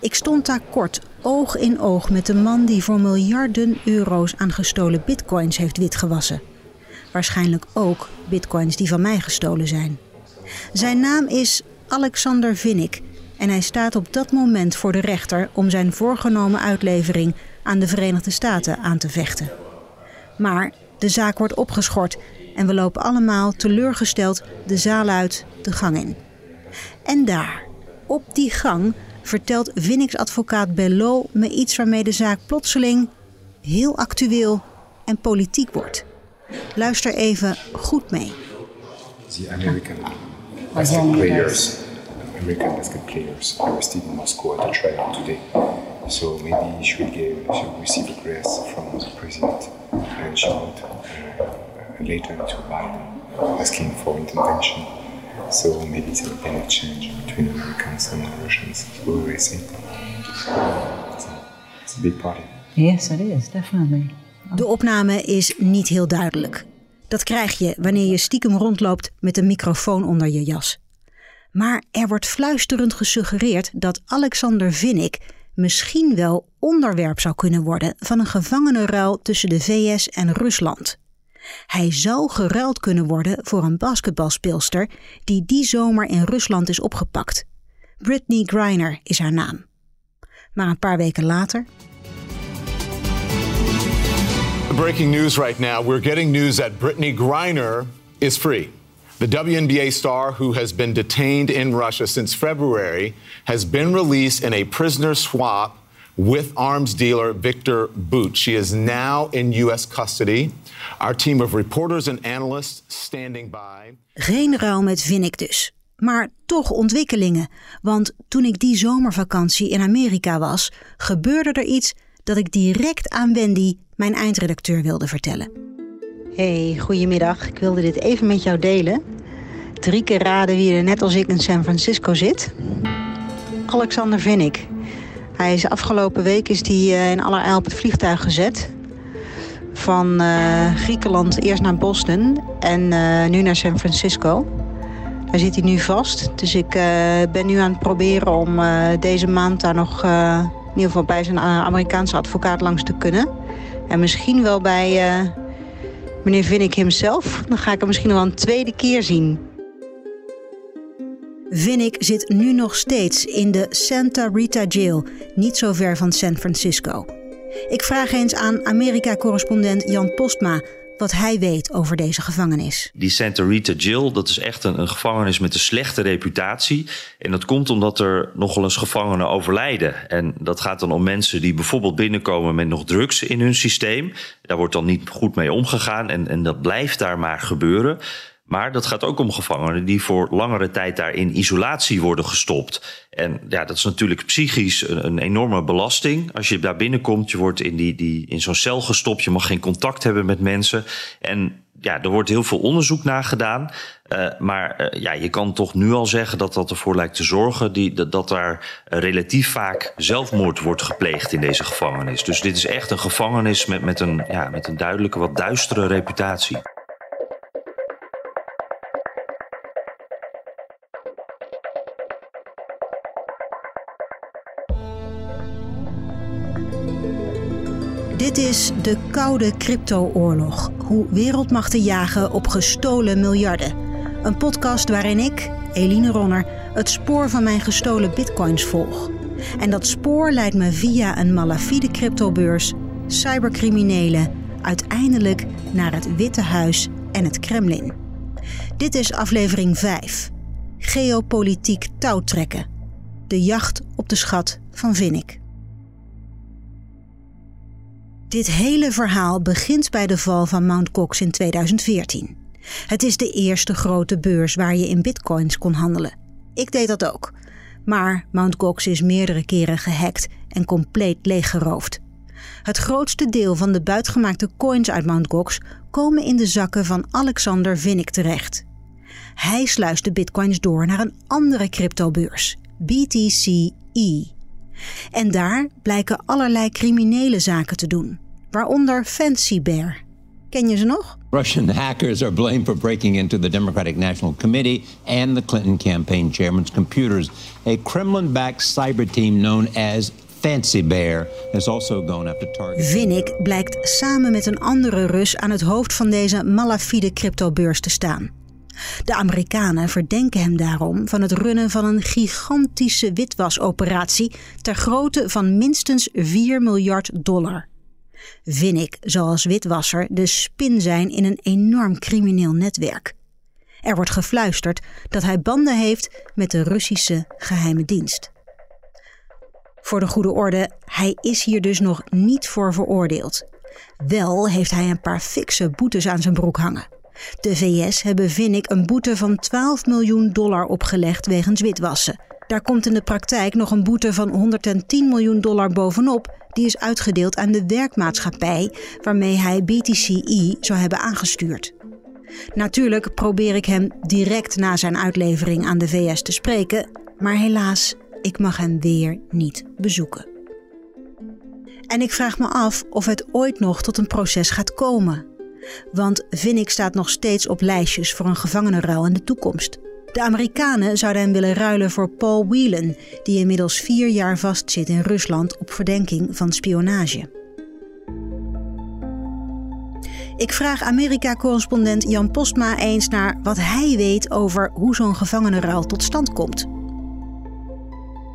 Ik stond daar kort oog in oog met de man die voor miljarden euro's aan gestolen bitcoins heeft witgewassen. Waarschijnlijk ook bitcoins die van mij gestolen zijn. Zijn naam is Alexander Vinnik en hij staat op dat moment voor de rechter om zijn voorgenomen uitlevering aan de Verenigde Staten aan te vechten. Maar de zaak wordt opgeschort en we lopen allemaal teleurgesteld de zaal uit, de gang in. En daar, op die gang, vertelt Vinniks advocaat Bello me iets waarmee de zaak plotseling heel actueel en politiek wordt. Luister even goed mee. The American basket players, American basket players arrested in Moscow at the trial today. So maybe she will, give, she will receive a grace from the president and she wrote uh, a letter to Biden asking for intervention. So maybe there will be an exchange between Americans and Russians. We will see. So it's a big party. Yes, it is, definitely. De opname is niet heel duidelijk. Dat krijg je wanneer je stiekem rondloopt met een microfoon onder je jas. Maar er wordt fluisterend gesuggereerd dat Alexander Vinnik misschien wel onderwerp zou kunnen worden van een gevangenenruil tussen de VS en Rusland. Hij zou geruild kunnen worden voor een basketbalspeelster die die zomer in Rusland is opgepakt. Britney Griner is haar naam. Maar een paar weken later. Breaking news right now. We're getting news that Britney Griner is free. The WNBA star, who has been detained in Russia since February, has been released in a prisoner swap with arms dealer Victor Boot. She is now in U.S. custody. Our team of reporters and analysts standing by. Geen ruil met Vinnik dus. Maar toch ontwikkelingen. Want toen ik die zomervakantie in Amerika was, gebeurde er iets dat ik direct aan Wendy, mijn eindredacteur, wilde vertellen. Hey, goedemiddag. Ik wilde dit even met jou delen. Drie keer raden wie er net als ik in San Francisco zit. Alexander Vinnik. Hij is afgelopen week is die, uh, in allerijl op het vliegtuig gezet. Van uh, Griekenland eerst naar Boston en uh, nu naar San Francisco. Daar zit hij nu vast. Dus ik ben nu aan het proberen om deze maand daar nog in ieder geval bij zijn Amerikaanse advocaat langs te kunnen. En misschien wel bij meneer Vinnik hemzelf. Dan ga ik hem misschien wel een tweede keer zien. Vinnik zit nu nog steeds in de Santa Rita Jail, niet zo ver van San Francisco. Ik vraag eens aan Amerika-correspondent Jan Postma wat hij weet over deze gevangenis. Die Santa Rita Jail, dat is echt een, een, gevangenis met een slechte reputatie. En dat komt omdat er nogal eens gevangenen overlijden. En dat gaat dan om mensen die bijvoorbeeld binnenkomen met nog drugs in hun systeem. Daar wordt dan niet goed mee omgegaan en, en dat blijft daar maar gebeuren. Maar dat gaat ook om gevangenen die voor langere tijd daar in isolatie worden gestopt. En ja, dat is natuurlijk psychisch een, een enorme belasting. Als je daar binnenkomt, je wordt in, die, die, in zo'n cel gestopt, je mag geen contact hebben met mensen. En ja, er wordt heel veel onderzoek naar gedaan. Uh, maar uh, ja, je kan toch nu al zeggen dat dat ervoor lijkt te zorgen die, dat, dat daar relatief vaak zelfmoord wordt gepleegd in deze gevangenis. Dus dit is echt een gevangenis met, met, een, ja, met een duidelijke, wat duistere reputatie. Dit is de koude crypto-oorlog. Hoe wereldmachten jagen op gestolen miljarden. Een podcast waarin ik, Eline Ronner, het spoor van mijn gestolen bitcoins volg. En dat spoor leidt me via een malafide cryptobeurs, cybercriminelen, uiteindelijk naar het Witte Huis en het Kremlin. Dit is aflevering 5. Geopolitiek touwtrekken. De jacht op de schat van Vinnik. Dit hele verhaal begint bij de val van Mt. Gox in 2014. Het is de eerste grote beurs waar je in bitcoins kon handelen. Ik deed dat ook. Maar Mt. Gox is meerdere keren gehackt en compleet leeggeroofd. Het grootste deel van de buitgemaakte coins uit Mt. Gox komen in de zakken van Alexander Vinnik terecht. Hij sluist de bitcoins door naar een andere cryptobeurs, BTCE. En daar blijken allerlei criminele zaken te doen, waaronder Fancy Bear. Ken je ze nog? Russian hackers are blamed for breaking into the Democratic National Committee and the Clinton campaign chairman's computers. A Kremlin backed cyber team known as Fancy Bear has also gone after targets. Vinnik blijkt samen met een andere Rus aan het hoofd van deze malafide cryptobeurs te staan. De Amerikanen verdenken hem daarom van het runnen van een gigantische witwasoperatie ter grootte van minstens 4 miljard dollar. Vinnik zal als witwasser de spin zijn in een enorm crimineel netwerk. Er wordt gefluisterd dat hij banden heeft met de Russische geheime dienst. Voor de goede orde, hij is hier dus nog niet voor veroordeeld. Wel heeft hij een paar fikse boetes aan zijn broek hangen. De VS hebben Vinnik een boete van 12 miljoen dollar opgelegd wegens witwassen. Daar komt in de praktijk nog een boete van 110 miljoen dollar bovenop, die is uitgedeeld aan de werkmaatschappij waarmee hij BTCE zou hebben aangestuurd. Natuurlijk probeer ik hem direct na zijn uitlevering aan de VS te spreken, maar helaas, ik mag hem weer niet bezoeken. En ik vraag me af of het ooit nog tot een proces gaat komen. Want Vinnik staat nog steeds op lijstjes voor een gevangenenruil in de toekomst. De Amerikanen zouden hem willen ruilen voor Paul Whelan, die inmiddels vier jaar vastzit in Rusland op verdenking van spionage. Ik vraag Amerika-correspondent Jan Postma eens naar wat hij weet over hoe zo'n gevangenenruil tot stand komt.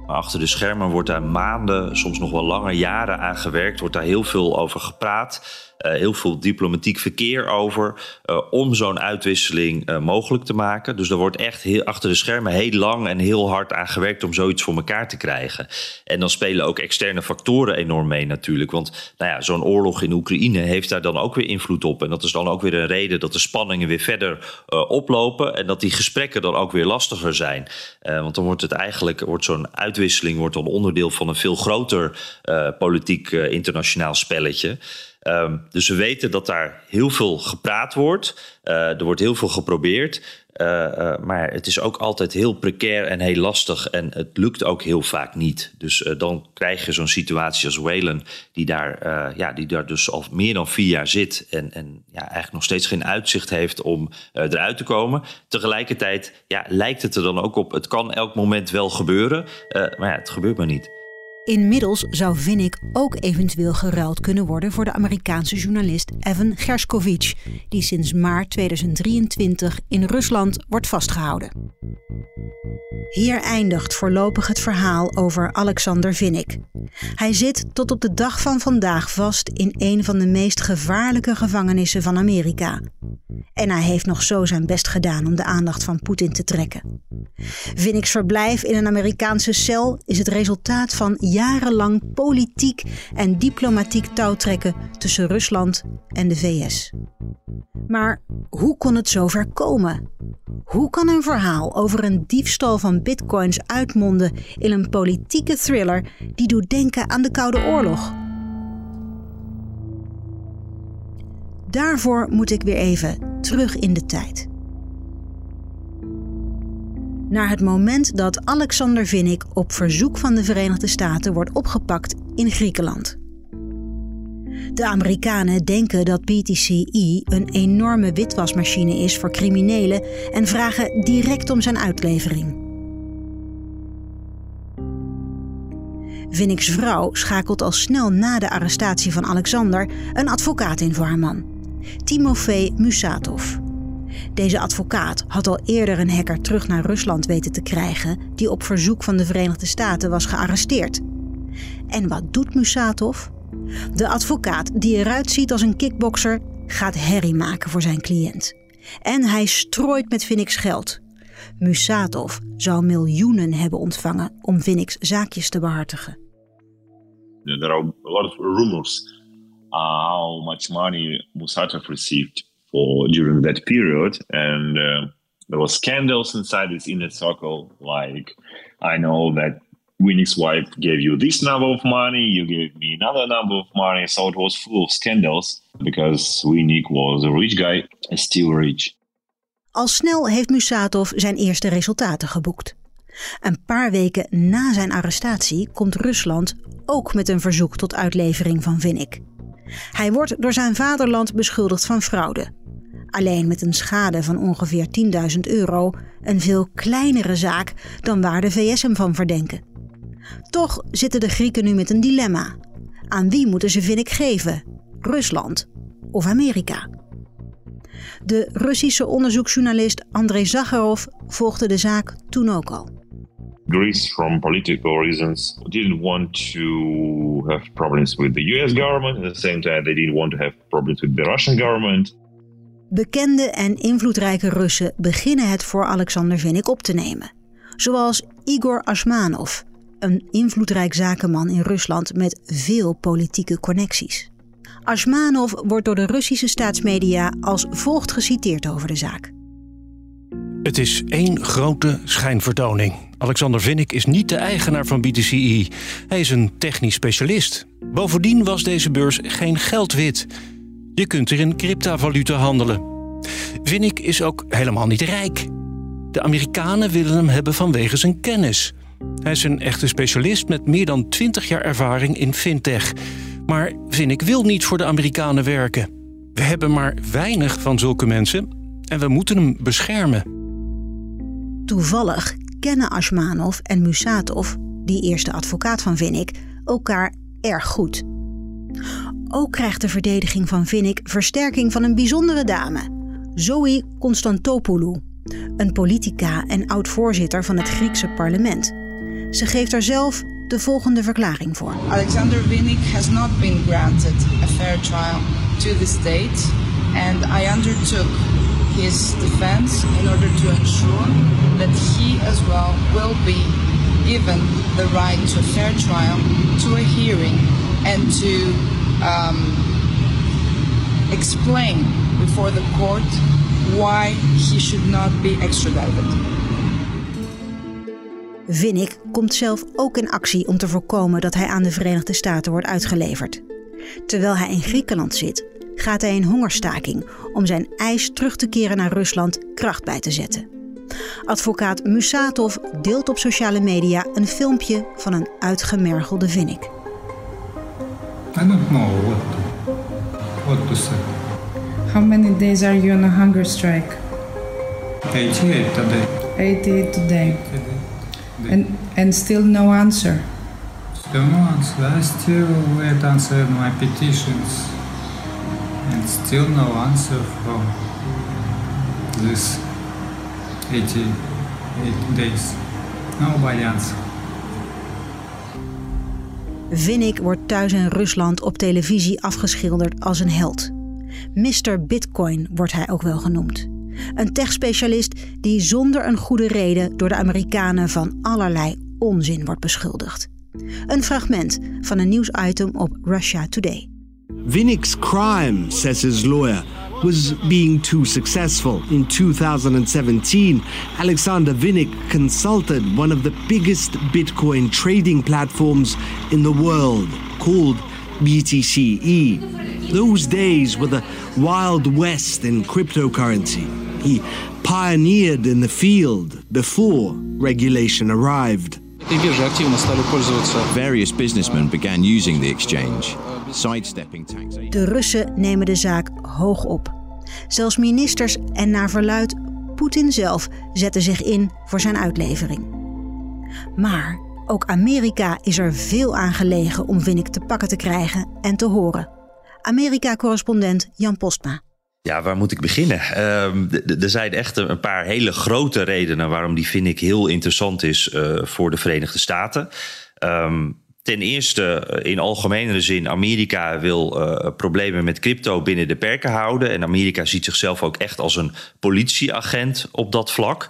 Achter de schermen wordt daar maanden, soms nog wel langer jaren aan gewerkt, wordt daar heel veel over gepraat. Uh, heel veel diplomatiek verkeer over uh, om zo'n uitwisseling uh, mogelijk te maken. Dus er wordt echt heel, achter de schermen heel lang en heel hard aan gewerkt om zoiets voor elkaar te krijgen. En dan spelen ook externe factoren enorm mee natuurlijk. Want nou ja, zo'n oorlog in Oekraïne heeft daar dan ook weer invloed op. En dat is dan ook weer een reden dat de spanningen weer verder oplopen. En dat die gesprekken dan ook weer lastiger zijn. want dan wordt het eigenlijk, wordt zo'n uitwisseling wordt dan onderdeel van een veel groter politiek internationaal spelletje. Um, dus we weten dat daar heel veel gepraat wordt. Uh, er wordt heel veel geprobeerd. Uh, uh, maar het is ook altijd heel precair en heel lastig. En het lukt ook heel vaak niet. Dus dan krijg je zo'n situatie als Whalen, die daar, ja, die daar dus al meer dan vier jaar zit. En, en ja, eigenlijk nog steeds geen uitzicht heeft om eruit te komen. Tegelijkertijd ja, lijkt het er dan ook op. Het kan elk moment wel gebeuren. maar ja, het gebeurt maar niet. Inmiddels zou Vinnik ook eventueel geruild kunnen worden voor de Amerikaanse journalist Evan Gershkovich, die sinds maart 2023 in Rusland wordt vastgehouden. Hier eindigt voorlopig het verhaal over Alexander Vinnik. Hij zit tot op de dag van vandaag vast in een van de meest gevaarlijke gevangenissen van Amerika. En hij heeft nog zo zijn best gedaan om de aandacht van Poetin te trekken. Vinnik's verblijf in een Amerikaanse cel is het resultaat van jarenlang politiek en diplomatiek touwtrekken tussen Rusland en de VS. Maar hoe kon het zover komen? Hoe kan een verhaal over een diefstal van bitcoins uitmonden in een politieke thriller die doet denken aan de Koude Oorlog? Daarvoor moet ik weer even terug in de tijd. Naar het moment dat Alexander Vinnik op verzoek van de Verenigde Staten wordt opgepakt in Griekenland. De Amerikanen denken dat BTCE een enorme witwasmachine is voor criminelen en vragen direct om zijn uitlevering. Vinnik's vrouw schakelt al snel na de arrestatie van Alexander een advocaat in voor haar man, Timofey Musatov. Deze advocaat had al eerder een hacker terug naar Rusland weten te krijgen, die op verzoek van de Verenigde Staten was gearresteerd. En wat doet Musatov? De advocaat, die eruit ziet als een kickbokser, gaat herrie maken voor zijn cliënt. En hij strooit met Vinnik's geld. Musatov zou miljoenen hebben ontvangen om Vinnik's zaakjes te behartigen. There are a lot of rumors uh, how much money Musatov received for during that period, and uh, there was scandals inside this inner circle. Like I know that Winnick's wife gave you this number of money, you gave me another number of money. So it was full of scandals because Winnick was a rich guy still rich. Al snel heeft Musatov zijn eerste resultaten geboekt. Een paar weken na zijn arrestatie komt Rusland ook met een verzoek tot uitlevering van Vinnik. Hij wordt door zijn vaderland beschuldigd van fraude. Alleen met een schade van ongeveer 10.000 euro een veel kleinere zaak dan waar de VS hem van verdenken. Toch zitten de Grieken nu met een dilemma. Aan wie moeten ze Vinnik geven? Rusland of Amerika? De Russische onderzoeksjournalist Andrei Zakharov volgde de zaak toen ook al. Greece, from political reasons, didn't want to have problems with the US government. At the same time, they didn't want to have problems with the Russian government. Bekende en invloedrijke Russen beginnen het voor Alexander Vinnik op te nemen. Zoals Igor Ashmanov, een invloedrijk zakenman in Rusland met veel politieke connecties. Ashmanov wordt door de Russische staatsmedia als volgt geciteerd over de zaak. Het is één grote schijnvertoning. Alexander Vinnik is niet de eigenaar van BTCE. Hij is een technisch specialist. Bovendien was deze beurs geen geldwit. Je kunt er in cryptovaluta handelen. Vinnik is ook helemaal niet rijk. De Amerikanen willen hem hebben vanwege zijn kennis. Hij is een echte specialist met meer dan 20 jaar ervaring in fintech. Maar Vinnik wil niet voor de Amerikanen werken. We hebben maar weinig van zulke mensen en we moeten hem beschermen. Toevallig kennen Ashmanov en Musatov, die eerste advocaat van Vinnik, elkaar erg goed. Ook krijgt de verdediging van Vinnik versterking van een bijzondere dame, Zoe Constantopoulou, een politica en oud-voorzitter van het Griekse parlement. Ze geeft er zelf de volgende verklaring voor. Alexander Vinnik has not been granted a fair trial to the state and I undertook his defense in order to ensure that he as well will be given the right to a fair trial, to a hearing, and to um, explain before the court why he should not be extradited. Komt zelf ook in actie om te voorkomen dat hij aan de Verenigde Staten wordt uitgeleverd. Terwijl hij in Griekenland zit, gaat hij in hongerstaking om zijn eis terug te keren naar Rusland kracht bij te zetten. Advocaat Musatov deelt op sociale media een filmpje van een uitgemergelde Vinnik. I don't know what to, what to say. How many days are you on a hunger strike? 88 today. 88 today. And, and still no answer. Still no answer. I still wait answer my petitions. And still no answer from this 88 days. Nobody answer. Vinnik wordt thuis in Rusland op televisie afgeschilderd als een held. Mr. Bitcoin wordt hij ook wel genoemd. Een techspecialist die zonder een goede reden door de Amerikanen van allerlei onzin wordt beschuldigd. Een fragment van een nieuwsitem op Russia Today. Vinnik's crime, says his lawyer, was being too successful. In 2017, Alexander Vinnik consulted one of the biggest Bitcoin trading platforms in the world, called BTCE. Those days were the wild west in cryptocurrency. He pioneered in the field before regulation arrived. Various businessmen began using the exchange. De Russen nemen de zaak hoog op. Zelfs ministers en naar verluid Poetin zelf zetten zich in voor zijn uitlevering. Maar ook Amerika is er veel aan gelegen om Vinnik te pakken te krijgen en te horen. Amerika-correspondent Jan Postma. Ja, waar moet ik beginnen? Ehm, er zijn echt een paar hele grote redenen waarom die vind ik heel interessant is uh, voor de Verenigde Staten. Ehm, ten eerste, eh, in algemene zin, Amerika wil uh, problemen met crypto binnen de perken houden. En Amerika ziet zichzelf ook echt als een politieagent op dat vlak.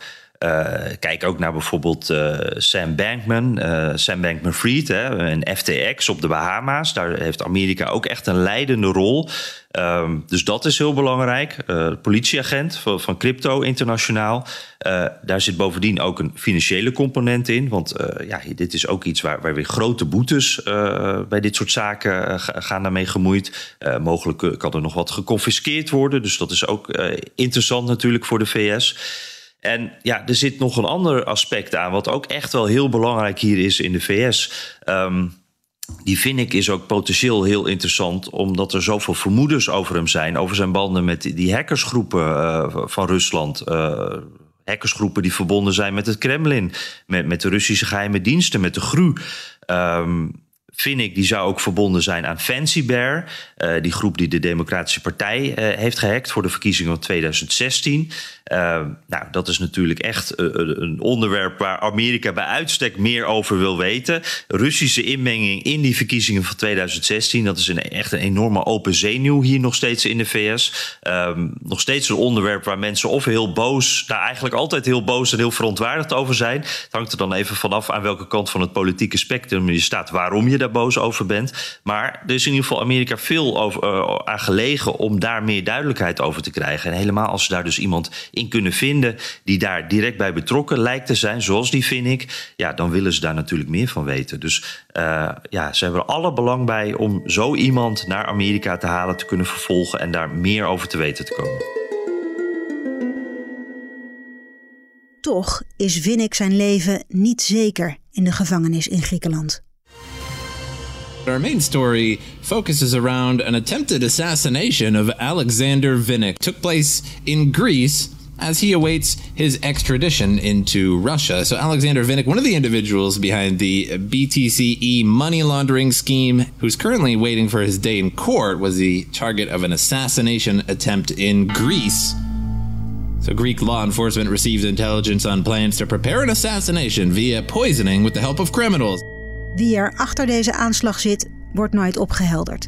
Kijk ook naar bijvoorbeeld Sam Bankman, Sam Bankman-Fried en FTX op de Bahama's. Daar heeft Amerika ook echt een leidende rol. Ehm, dus dat is heel belangrijk. Politieagent van, Crypto Internationaal. Daar zit bovendien ook een financiële component in. Want ja, dit is ook iets waar, waar weer grote boetes bij dit soort zaken gaan daarmee gemoeid. mogelijk kan er nog wat geconfiskeerd worden. Dus dat is ook interessant natuurlijk voor de VS. En ja, er zit nog een ander aspect aan, wat ook echt wel heel belangrijk hier is in de VS. Um, die vind ik is ook potentieel heel interessant, omdat er zoveel vermoedens over hem zijn, over zijn banden met die hackersgroepen uh, van Rusland. Uh, hackersgroepen die verbonden zijn met het Kremlin, met, met de Russische geheime diensten, met de GRU. Um, ik die zou ook verbonden zijn aan Fancy Bear. Uh, die groep die de Democratische Partij uh, heeft gehackt voor de verkiezingen van 2016. Uh, nou, dat is natuurlijk echt een onderwerp waar Amerika bij uitstek meer over wil weten. Russische inmenging in die verkiezingen van 2016. Dat is een, echt een enorme open zenuw hier nog steeds in de VS. Ehm, nog steeds een onderwerp waar mensen of heel boos, nou eigenlijk altijd heel boos en heel verontwaardigd over zijn. Het hangt er dan even vanaf aan welke kant van het politieke spectrum je staat, waarom je boos over bent. Maar er is in ieder geval Amerika veel over, uh, aan gelegen om daar meer duidelijkheid over te krijgen. En helemaal als ze daar dus iemand in kunnen vinden die daar direct bij betrokken lijkt te zijn, zoals die vind ik, ja, dan willen ze daar natuurlijk meer van weten. Dus uh, ja, ze hebben er alle belang bij om zo iemand naar Amerika te halen, te kunnen vervolgen en daar meer over te weten te komen. Toch is Vinnik zijn leven niet zeker in de gevangenis in Griekenland. Our main story focuses around an attempted assassination of Alexander Vinnik. Took place in Greece as he awaits his extradition into Russia. So, Alexander Vinnik, one of the individuals behind the BTCE money laundering scheme, who's currently waiting for his day in court, was the target of an assassination attempt in Greece. So, Greek law enforcement received intelligence on plans to prepare an assassination via poisoning with the help of criminals. Wie er achter deze aanslag zit, wordt nooit opgehelderd.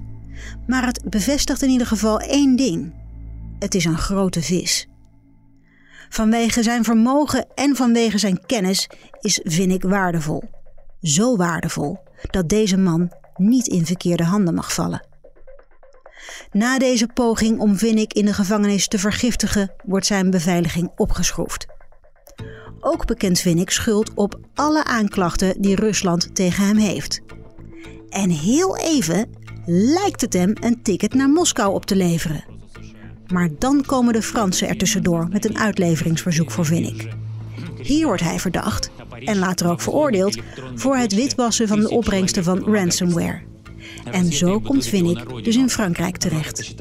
Maar het bevestigt in ieder geval één ding: het is een grote vis. Vanwege zijn vermogen en vanwege zijn kennis is Vinnik waardevol. Zo waardevol dat deze man niet in verkeerde handen mag vallen. Na deze poging om Vinnik in de gevangenis te vergiftigen, wordt zijn beveiliging opgeschroefd. Ook bekent Vinnik schuld op alle aanklachten die Rusland tegen hem heeft. En heel even lijkt het hem een ticket naar Moskou op te leveren. Maar dan komen de Fransen er tussendoor met een uitleveringsverzoek voor Vinnik. Hier wordt hij verdacht en later ook veroordeeld voor het witwassen van de opbrengsten van ransomware. En zo komt Vinnik dus in Frankrijk terecht.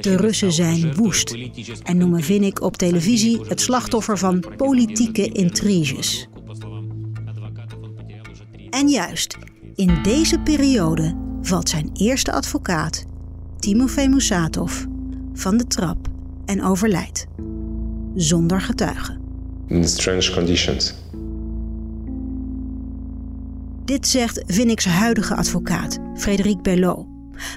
De Russen zijn woest en noemen Vinnik op televisie het slachtoffer van politieke intriges. En juist in deze periode valt zijn eerste advocaat, Timofey Musatov, van de trap en overlijdt. Zonder getuigen. In strange conditions. Dit zegt Vinnik's huidige advocaat, Frederik Bellot.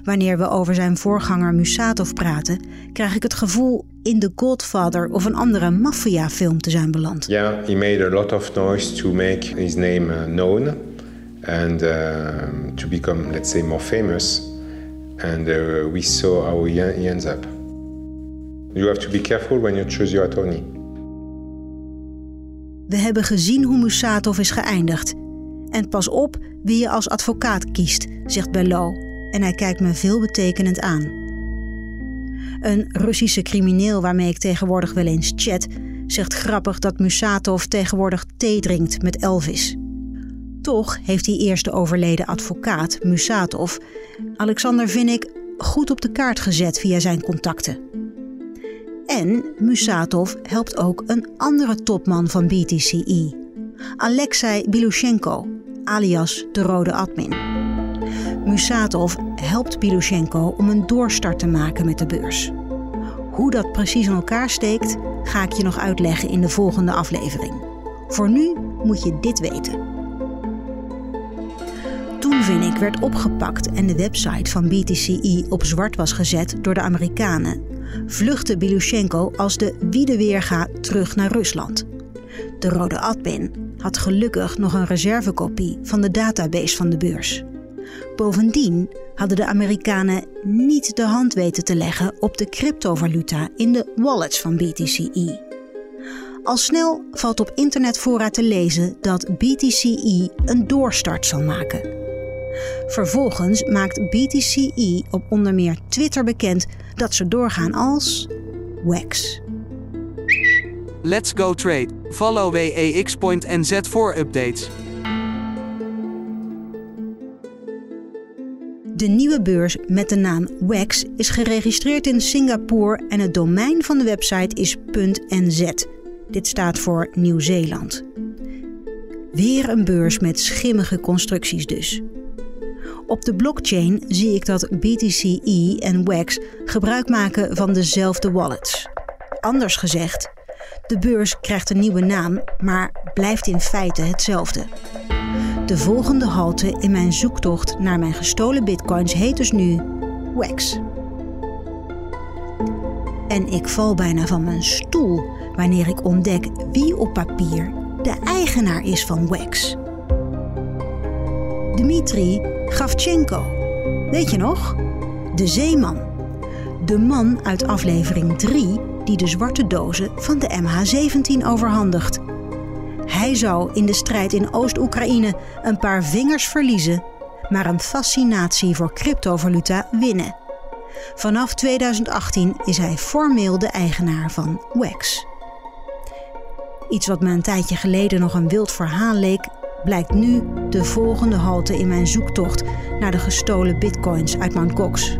Wanneer we over zijn voorganger Musatov praten, krijg ik het gevoel in The Godfather of een andere maffiafilm te zijn beland. Ja, yeah, he made a lot of noise to make his name uh, known and uh, to become, let's say, more famous. And uh, we saw how he ends up. You have to be careful when you choose your attorney. We hebben gezien hoe Musatov is geëindigd en pas op wie je als advocaat kiest, zegt Bello. En hij kijkt me veelbetekenend aan. Een Russische crimineel waarmee ik tegenwoordig wel eens chat, zegt grappig dat Musatov tegenwoordig thee drinkt met Elvis. Toch heeft die eerste overleden advocaat, Musatov, Alexander Vinnik goed op de kaart gezet via zijn contacten. En Musatov helpt ook een andere topman van BTCE, Alexei Bilushenko, alias de Rode Admin. Musatov helpt Bilushenko om een doorstart te maken met de beurs. Hoe dat precies in elkaar steekt, ga ik je nog uitleggen in de volgende aflevering. Voor nu moet je dit weten. Toen Vinnik werd opgepakt en de website van BTCE op zwart was gezet door de Amerikanen, vluchtte Bilushenko als de Wiedeweerga terug naar Rusland. De rode admin had gelukkig nog een reservekopie van de database van de beurs. Bovendien hadden de Amerikanen niet de hand weten te leggen op de cryptovaluta in de wallets van BTCE. Al snel valt op internetfora te lezen dat BTCE een doorstart zal maken. Vervolgens maakt BTCE op onder meer Twitter bekend dat ze doorgaan als WEX. Let's go trade. Follow WEX.nz voor updates. De nieuwe beurs met de naam WEX is geregistreerd in Singapore en het domein van de website is .nz. Dit staat voor Nieuw-Zeeland. Weer een beurs met schimmige constructies dus. Op de blockchain zie ik dat BTCE en WEX gebruik maken van dezelfde wallets. Anders gezegd, de beurs krijgt een nieuwe naam, maar blijft in feite hetzelfde. De volgende halte in mijn zoektocht naar mijn gestolen bitcoins heet dus nu WEX. En ik val bijna van mijn stoel wanneer ik ontdek wie op papier de eigenaar is van WEX. Dmitri Gavchenko. Weet je nog? De zeeman. De man uit aflevering 3 die de zwarte dozen van de MH17 overhandigt. Hij zou in de strijd in Oost-Oekraïne een paar vingers verliezen, maar een fascinatie voor cryptovaluta winnen. Vanaf 2018 is hij formeel de eigenaar van WEX. Iets wat me een tijdje geleden nog een wild verhaal leek, blijkt nu de volgende halte in mijn zoektocht naar de gestolen bitcoins uit Mt. Gox.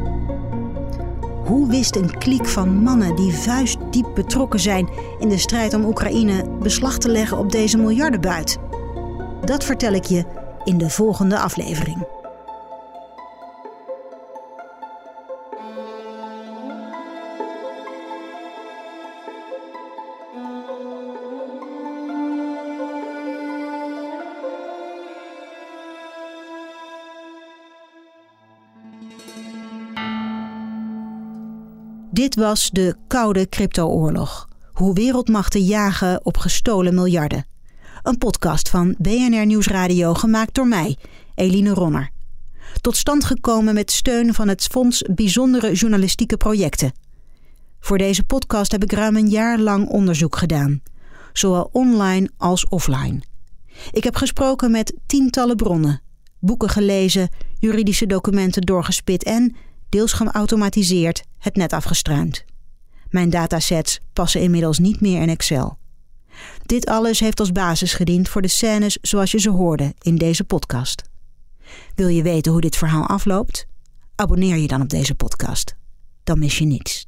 Hoe wist een kliek van mannen die vuistdiep betrokken zijn in de strijd om Oekraïne beslag te leggen op deze miljardenbuit? Dat vertel ik je in de volgende aflevering. Dit was de koude crypto-oorlog. Hoe wereldmachten jagen op gestolen miljarden. Een podcast van BNR Nieuwsradio gemaakt door mij, Eline Ronner. Tot stand gekomen met steun van het Fonds Bijzondere Journalistieke Projecten. Voor deze podcast heb ik ruim een jaar lang onderzoek gedaan, zowel online als offline. Ik heb gesproken met tientallen bronnen, boeken gelezen, juridische documenten doorgespit en deels geautomatiseerd, het net afgestruimd. Mijn datasets passen inmiddels niet meer in Excel. Dit alles heeft als basis gediend voor de scènes zoals je ze hoorde in deze podcast. Wil je weten hoe dit verhaal afloopt? Abonneer je dan op deze podcast. Dan mis je niets.